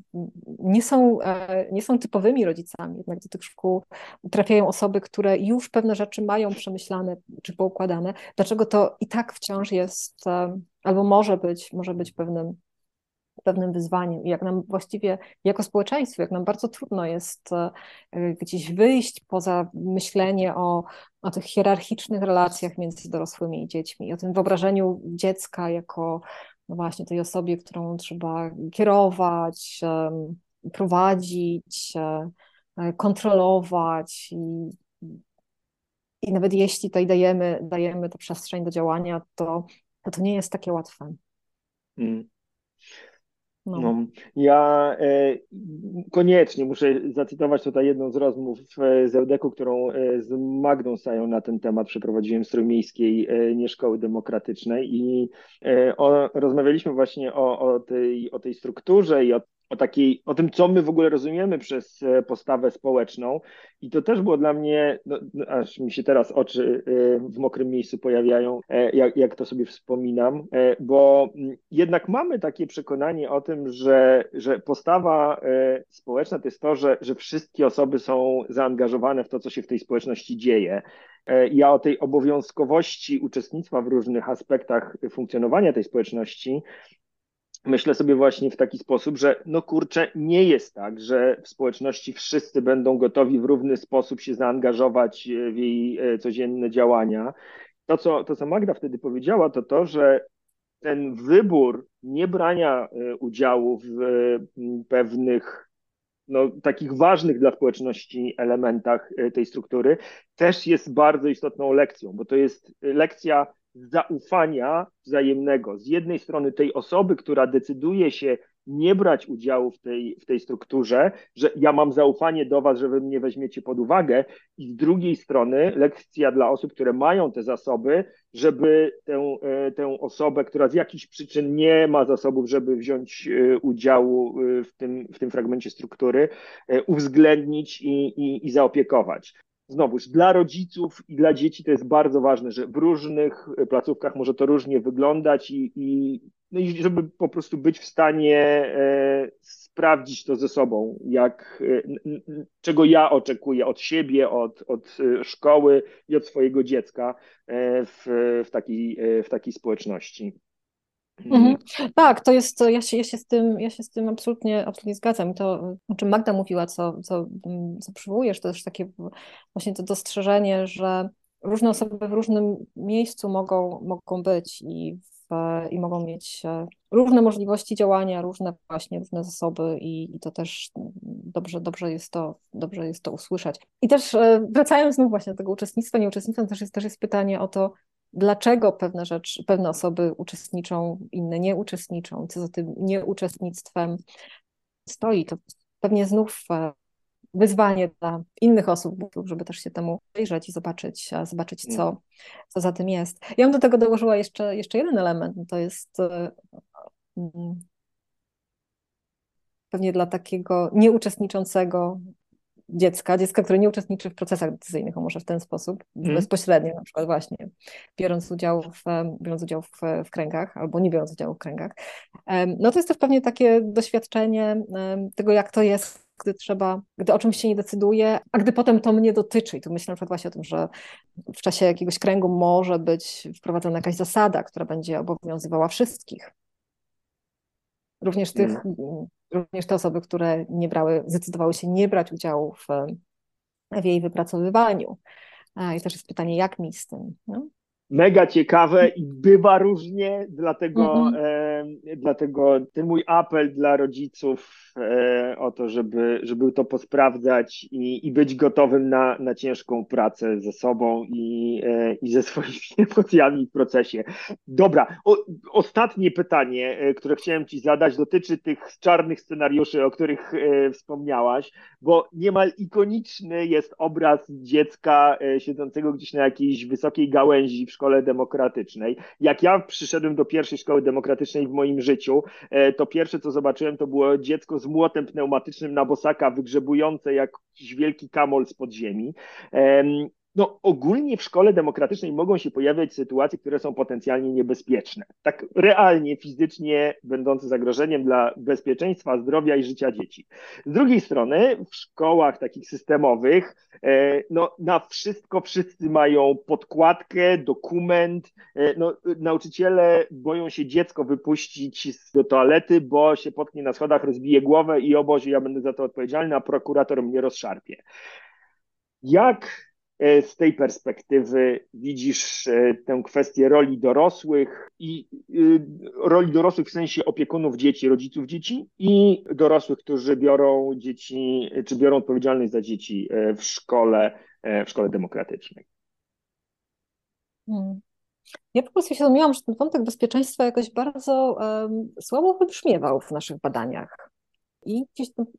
B: nie są, e, nie są typowymi rodzicami, jednak do tych szkół trafiają osoby, które już pewne rzeczy mają przemyślane czy poukładane. Dlaczego to i tak wciąż jest, e, albo może być, może być pewnym, pewnym wyzwaniem. I jak nam właściwie jako społeczeństwo, jak nam bardzo trudno jest e, gdzieś wyjść poza myślenie o, o tych hierarchicznych relacjach między dorosłymi i dziećmi, o tym wyobrażeniu dziecka jako no właśnie tej osobie, którą trzeba kierować, prowadzić, e, kontrolować i, i nawet jeśli tutaj dajemy, dajemy tę przestrzeń do działania, to, to, to nie jest takie łatwe. Mm.
A: No. no. Ja e, koniecznie muszę zacytować tutaj jedną z rozmów e, z Eudeku, którą e, z Magdą Sają na ten temat przeprowadziłem w Trójmiejskiej e, Nieszkoły Demokratycznej i e, o, rozmawialiśmy właśnie o, o, tej, o tej strukturze i o o takiej, o tym, co my w ogóle rozumiemy przez e, postawę społeczną. I to też było dla mnie, no, no, aż mi się teraz oczy e, w mokrym miejscu pojawiają, e, jak, jak to sobie wspominam, bo jednak mamy takie przekonanie o tym, że, że postawa społeczna to jest to, że, że wszystkie osoby są zaangażowane w to, co się w tej społeczności dzieje. Ja o tej obowiązkowości uczestnictwa w różnych aspektach funkcjonowania tej społeczności myślę sobie właśnie w taki sposób, że no kurczę, nie jest tak, że w społeczności wszyscy będą gotowi w równy sposób się zaangażować w jej e, codzienne działania. To, co, to, co Magda wtedy powiedziała, to to, że ten wybór niebrania e, udziału w pewnych no, takich ważnych dla społeczności elementach e, tej struktury też jest bardzo istotną lekcją, bo to jest lekcja zaufania wzajemnego. Z jednej strony tej osoby, która decyduje się nie brać udziału w tej, w tej strukturze, że ja mam zaufanie do Was, że Wy mnie weźmiecie pod uwagę, i z drugiej strony lekcja dla osób, które mają te zasoby, żeby tę, e, tę osobę, która z jakichś przyczyn nie ma zasobów, żeby wziąć e, udziału e, w tym, w tym fragmencie struktury, uwzględnić i, i, i zaopiekować znowuż dla rodziców i dla dzieci to jest bardzo ważne, że w różnych placówkach może to różnie wyglądać i, i, no i żeby po prostu być w stanie e, sprawdzić to ze sobą, jak, e, czego ja oczekuję od siebie, od, od e, szkoły i od swojego dziecka e, w, w, takiej, e, w takiej społeczności.
B: Mhm. Tak, to jest, ja się, ja się z tym, ja się z tym absolutnie, absolutnie zgadzam. To, o czym Magda mówiła, co, co, co przywołujesz, to też takie właśnie to dostrzeżenie, że różne osoby w różnym miejscu mogą, mogą być i, w, i mogą mieć e, różne możliwości działania, różne właśnie, różne zasoby i, i to też dobrze, dobrze, jest to, dobrze jest to usłyszeć. I też e, wracając znów właśnie do tego uczestnictwa, nieuczestnictwa, też jest, też jest pytanie o to, dlaczego pewne rzeczy, pewne osoby uczestniczą, inne nie uczestniczą, co za tym nieuczestnictwem stoi. To pewnie znów e, wyzwanie dla innych osób, żeby też się temu przyjrzeć i zobaczyć, zobaczyć co, co za tym jest. Ja bym do tego dołożyła jeszcze, jeszcze jeden element, to jest e, mm, pewnie dla takiego nieuczestniczącego dziecka, dziecka, które nie uczestniczy w procesach decyzyjnych, może w ten sposób, mm. bezpośrednio na przykład właśnie, biorąc udział w, biorąc udział w, w kręgach albo nie biorąc udziału w kręgach, no to jest też pewnie takie doświadczenie tego, jak to jest gdy trzeba, gdy o czymś się nie decyduje, a gdy potem to mnie dotyczy. I tu myślę na przykład właśnie o tym, że w czasie jakiegoś kręgu może być wprowadzona jakaś zasada, która będzie obowiązywała wszystkich. Również tych, mm również te osoby, które nie brały, zdecydowały się nie brać udziału w, w jej wypracowywaniu. I też jest pytanie, jak mi z tym? No?
A: Mega ciekawe i bywa różnie, dlatego, mm -hmm. e, dlatego ten mój apel dla rodziców e, o to, żeby, żeby to posprawdzać i, i być gotowym na, na ciężką pracę ze sobą i, e, i ze swoimi emocjami w procesie. Dobra, o, ostatnie pytanie, e, które chciałem Ci zadać, dotyczy tych czarnych scenariuszy, o których e, wspomniałaś, bo niemal ikoniczny jest obraz dziecka e, siedzącego gdzieś na jakiejś wysokiej gałęzi w szkole demokratycznej. Jak ja przyszedłem do pierwszej szkoły demokratycznej w moim życiu, e, to pierwsze co zobaczyłem to było dziecko z młotem pneumatycznym na bosaka wygrzebujące jak jakiś wielki kamol z podziemi no, ogólnie w szkole demokratycznej mogą się pojawiać sytuacje, które są potencjalnie niebezpieczne. Tak realnie, fizycznie będące zagrożeniem dla bezpieczeństwa, zdrowia i życia dzieci. Z drugiej strony, w szkołach takich systemowych, e, no, na wszystko wszyscy mają podkładkę, dokument. E, no, nauczyciele boją się dziecko wypuścić do toalety, bo się potknie na schodach, rozbije głowę i o Boże, ja będę za to odpowiedzialny, a prokurator mnie rozszarpie. Jak z tej perspektywy widzisz e, tę kwestię roli dorosłych i e, roli dorosłych w sensie opiekunów dzieci, rodziców dzieci i dorosłych, którzy biorą dzieci, czy biorą odpowiedzialność za dzieci w szkole, w szkole demokratycznej?
B: Hmm. Ja po prostu świadomiłam, że ten wątek bezpieczeństwa jakoś bardzo um, słabo wybrzmiewał w naszych badaniach. I,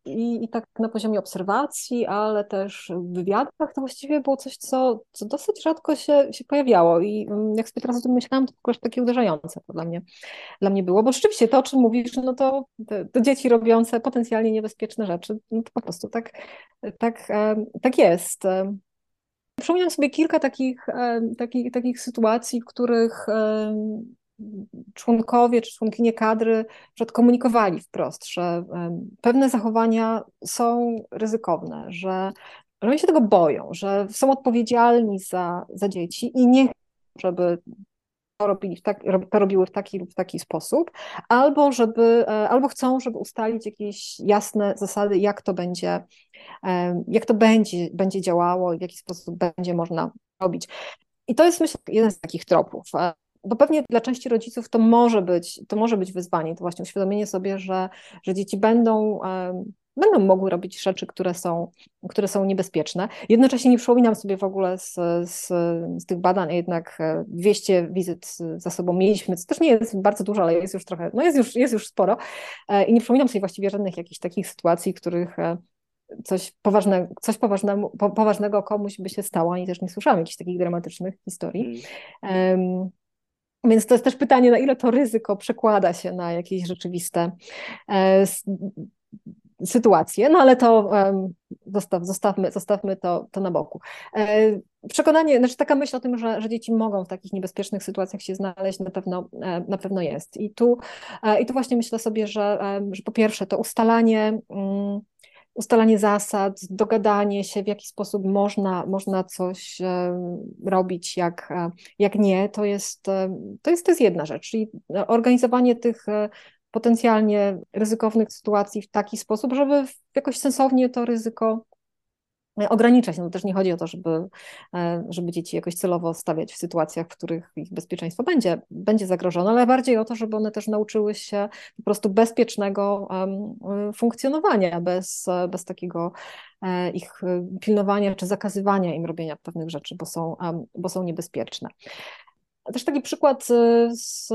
B: i, I tak na poziomie obserwacji, ale też w wywiadach to właściwie było coś, co, co dosyć rzadko się, się pojawiało. I mm, jak sobie teraz o tym myślałam, to po prostu takie uderzające to dla mnie, dla mnie było. Bo rzeczywiście to, o czym mówisz, no to, dzieci robiące potencjalnie niebezpieczne rzeczy, no to po prostu tak, tak, tak jest. Przypominam sobie kilka takich, takich, takich sytuacji, w których członkowie czy członkinie kadry komunikowali wprost, że pewne zachowania są ryzykowne, że, że oni się tego boją, że są odpowiedzialni za, za dzieci i nie chcą, żeby to, robili w tak, to robiły w taki lub w taki sposób, albo, żeby, e, albo chcą, żeby ustalić jakieś jasne zasady, jak to będzie, jak to będzie, będzie działało i w jaki sposób będzie można robić. I to jest myślę jeden z takich tropów bo pewnie dla części rodziców to może być, to może być wyzwanie, to właśnie uświadomienie sobie, że, że dzieci będą będą mogły robić rzeczy, które są, które są niebezpieczne. Jednocześnie nie przypominam sobie w ogóle z, z, z tych badań, jednak 200 wizyt za sobą mieliśmy, co też nie jest bardzo dużo, ale jest już trochę, no jest już, jest już sporo i nie przypominam sobie właściwie żadnych jakichś takich sytuacji, w których coś, poważne, coś poważnego, po, poważnego komuś by się stało, ani też nie słyszałam jakichś takich dramatycznych historii. Um, więc to jest też pytanie, na ile to ryzyko przekłada się na jakieś rzeczywiste e, sytuacje, no ale to zostaw, zostawmy, zostawmy to, to na boku. E, przekonanie, znaczy taka myśl o tym, że, że dzieci mogą w takich niebezpiecznych sytuacjach się znaleźć, na pewno, e, na pewno jest. I tu, I tu właśnie myślę sobie, że, że po pierwsze to ustalanie. Ustalanie zasad, dogadanie się, w jaki sposób można, można coś e, robić, jak, e, jak nie, to jest, e, to, jest, to jest jedna rzecz. Czyli organizowanie tych potencjalnie ryzykownych sytuacji w taki sposób, żeby jakoś sensownie to ryzyko ograniczać. No też nie chodzi o to, żeby, e, żeby dzieci jakoś celowo stawiać w sytuacjach, w których ich bezpieczeństwo będzie, będzie zagrożone, ale bardziej o to, żeby one też nauczyły się po prostu bezpiecznego funkcjonowania, bez, bez takiego e, ich pilnowania czy zakazywania im robienia pewnych rzeczy, bo są, bo są niebezpieczne. Też taki przykład z,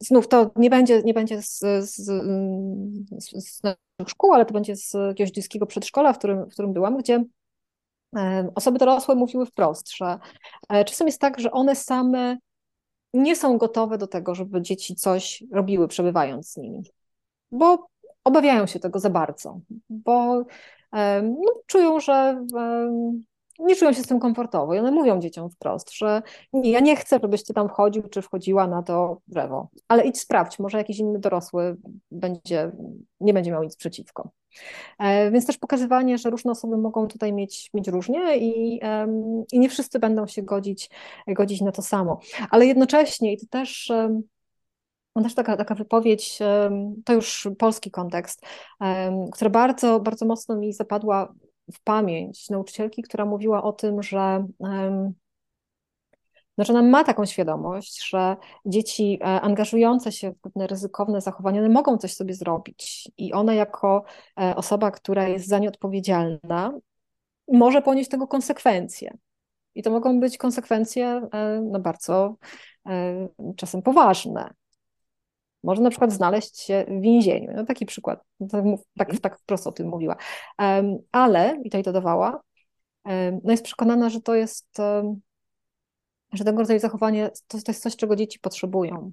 B: znów to nie będzie, nie będzie z, z, z, z szkół, ale to będzie z jakiegoś przedszkola, w którym, w którym byłam, gdzie osoby dorosłe mówiły wprost, że e, czasem jest tak, że one same nie są gotowe do tego, żeby dzieci coś robiły, przebywając z nimi, bo obawiają się tego za bardzo, bo no, czują, że nie czują się z tym komfortowo i one mówią dzieciom wprost, że nie, ja nie chcę, żebyś ty tam wchodził czy wchodziła na to drzewo, ale idź sprawdź, może jakiś inny dorosły będzie, nie będzie miał nic przeciwko. E, więc też pokazywanie, że różne osoby mogą tutaj mieć, mieć różnie i, i nie wszyscy będą się godzić, godzić na to samo. Ale jednocześnie, i to też też taka, taka wypowiedź, to już polski kontekst, która bardzo, bardzo mocno mi zapadła w pamięć nauczycielki, która mówiła o tym, że znaczy ona ma taką świadomość, że dzieci e, angażujące się w pewne ryzykowne zachowania, one mogą coś sobie zrobić i ona jako e, osoba, która jest za nie odpowiedzialna, może ponieść tego konsekwencje. I to mogą być konsekwencje e, no, bardzo czasem poważne może na przykład znaleźć się w więzieniu. No taki przykład, tak, tak, mhm. tak wprost o tym mówiła. Ale, i tutaj dodawała, no jest przekonana, że to jest, że tego rodzaju zachowanie to, to jest coś, czego dzieci potrzebują.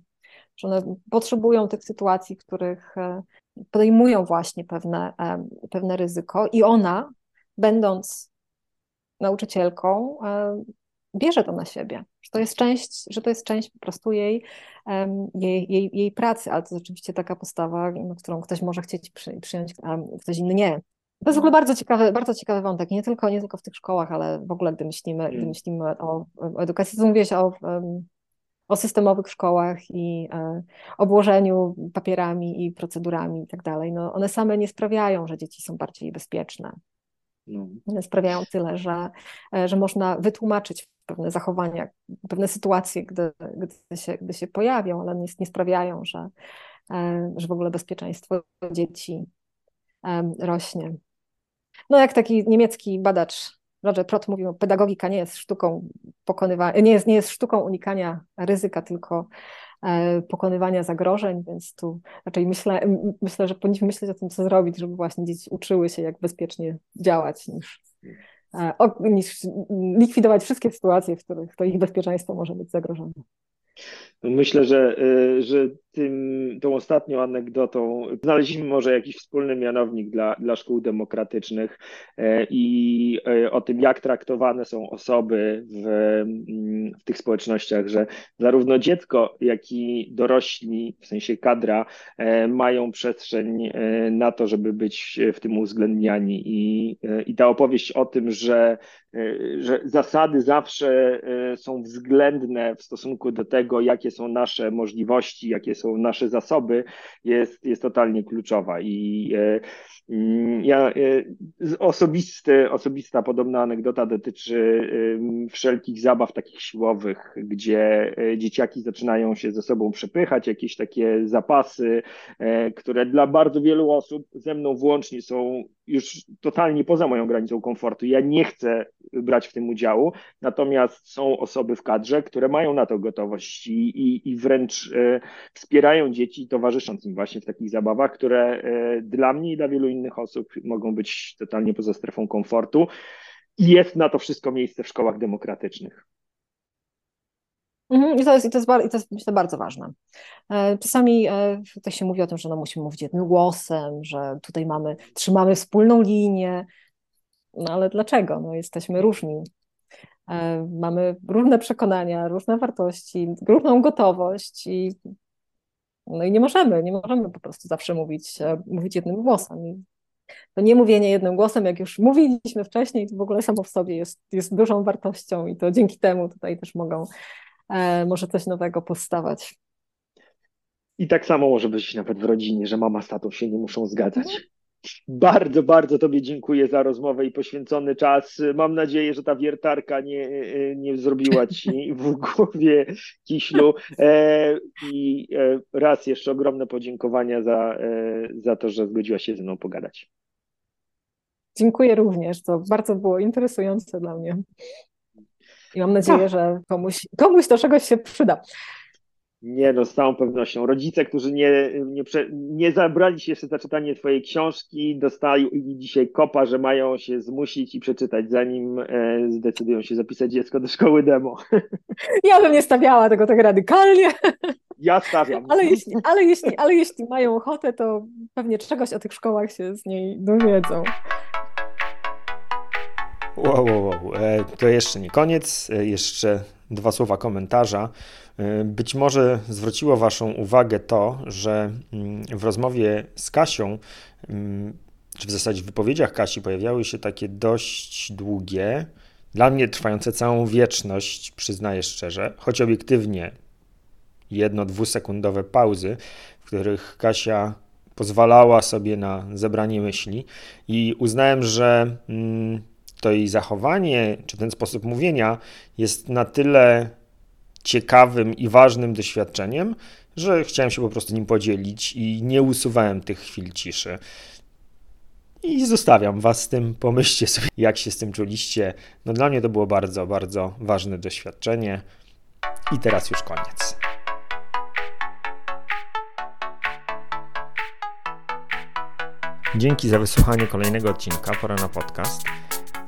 B: Że one potrzebują tych sytuacji, w których e, podejmują właśnie pewne, pewne ryzyko i ona, będąc nauczycielką, bierze to na siebie, że to jest część, że to jest część po prostu jej, jej, jej, jej pracy, ale to jest oczywiście taka postawa, no, którą ktoś może chcieć przy, przyjąć, a ktoś inny nie. To jest w ogóle bardzo ciekawy, bardzo ciekawy wątek, nie tylko, nie tylko w tych szkołach, ale w ogóle gdy myślimy, gdy mm. myślimy o, o edukacji, to mówiłeś o, o systemowych szkołach i e, obłożeniu papierami i procedurami i tak dalej. No, one same nie sprawiają, że dzieci są bardziej bezpieczne. No. One sprawiają tyle, że, e, że można wytłumaczyć pewne zachowania, pewne sytuacje, gdy, gdy, się, gdy się pojawią, ale nie, nie sprawiają, że, e, że w ogóle bezpieczeństwo dzieci rośnie. No jak taki niemiecki badacz Roger Prott mówił, pedagogika nie jest sztuką pokonywania, nie jest, nie jest sztuką unikania ryzyka, tylko e, pokonywania zagrożeń, więc tu raczej myślę, myślę, że powinniśmy myśleć o tym, co zrobić, żeby właśnie dzieci uczyły się, jak bezpiecznie działać, niż E, niż likwidować wszystkie sytuacje, w których to ich bezpieczeństwo może być zagrożone.
A: Myślę, że, e, że tym, tą ostatnią anegdotą znaleźliśmy może jakiś wspólny mianownik dla, dla szkół demokratycznych e, i o tym, jak traktowane są osoby w, w tych społecznościach, że zarówno dziecko, jak i dorośli, w sensie kadra, mają przestrzeń na to, żeby być w tym uwzględniani. I, i ta opowieść o tym, że że zasady zawsze są względne w stosunku do tego, jakie są nasze możliwości, jakie są nasze zasoby, jest, jest totalnie kluczowa. I e, mm, ja e, osobisty, osobista podobna anegdota dotyczy wszelkich zabaw takich siłowych, gdzie e, dzieciaki zaczynają się ze sobą przepychać, jakieś takie zapasy, które dla bardzo wielu osób, ze mną włącznie, są już totalnie poza moją granicą komfortu. Ja nie chcę brać w tym udziału, natomiast są osoby w kadrze, które mają na to gotowość i, i, i wręcz e, wspierają dzieci, towarzysząc im właśnie w takich zabawach, które dla mnie i dla wielu innych osób mogą być totalnie poza strefą komfortu. I jest na to wszystko miejsce w szkołach demokratycznych.
B: Mhm, I to, jest, i, to jest, i to jest, myślę, bardzo ważne. E, czasami e, tutaj się mówi o tym, że no musimy mówić jednym głosem, że tutaj mamy, trzymamy wspólną linię, no ale dlaczego? No jesteśmy różni. E, mamy różne przekonania, różne wartości, różną gotowość i, no i nie możemy, nie możemy po prostu zawsze mówić, mówić jednym głosem. To nie mówienie jednym głosem, jak już mówiliśmy wcześniej, to w ogóle samo w sobie jest, jest dużą wartością i to dzięki temu tutaj też mogą, może coś nowego powstawać.
A: I tak samo może być nawet w rodzinie, że mama z tatą się nie muszą zgadzać. Mhm. Bardzo, bardzo Tobie dziękuję za rozmowę i poświęcony czas. Mam nadzieję, że ta wiertarka nie, nie zrobiła Ci w głowie kiślu. E, I e, raz jeszcze ogromne podziękowania za, e, za to, że zgodziła się ze mną pogadać.
B: Dziękuję również. To bardzo było interesujące dla mnie. I mam nadzieję, że komuś, komuś to czegoś się przyda.
A: Nie, no z całą pewnością. Rodzice, którzy nie, nie, nie zabrali się jeszcze za czytanie Twojej książki, dostają dzisiaj kopa, że mają się zmusić i przeczytać, zanim e, zdecydują się zapisać dziecko do szkoły demo.
B: Ja bym nie stawiała tego tak radykalnie.
A: Ja stawiam.
B: Ale jeśli, ale, jeśli, ale jeśli mają ochotę, to pewnie czegoś o tych szkołach się z niej dowiedzą.
C: Wow, wow, wow. E, to jeszcze nie koniec. E, jeszcze dwa słowa komentarza. E, być może zwróciło Waszą uwagę to, że mm, w rozmowie z Kasią, mm, czy w zasadzie w wypowiedziach Kasi pojawiały się takie dość długie, dla mnie trwające całą wieczność, przyznaję szczerze, choć obiektywnie jedno-dwusekundowe pauzy, w których Kasia pozwalała sobie na zebranie myśli i uznałem, że mm, to jej zachowanie, czy ten sposób mówienia jest na tyle ciekawym i ważnym doświadczeniem, że chciałem się po prostu nim podzielić i nie usuwałem tych chwil ciszy. I zostawiam Was z tym. Pomyślcie sobie, jak się z tym czuliście. No dla mnie to było bardzo, bardzo ważne doświadczenie. I teraz już koniec. Dzięki za wysłuchanie kolejnego odcinka Pora na podcast.